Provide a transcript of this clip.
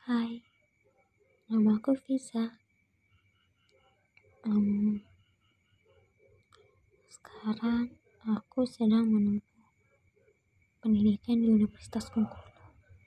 Hai, nama aku Visa. Um, sekarang aku sedang menempuh pendidikan di Universitas Bengkulu.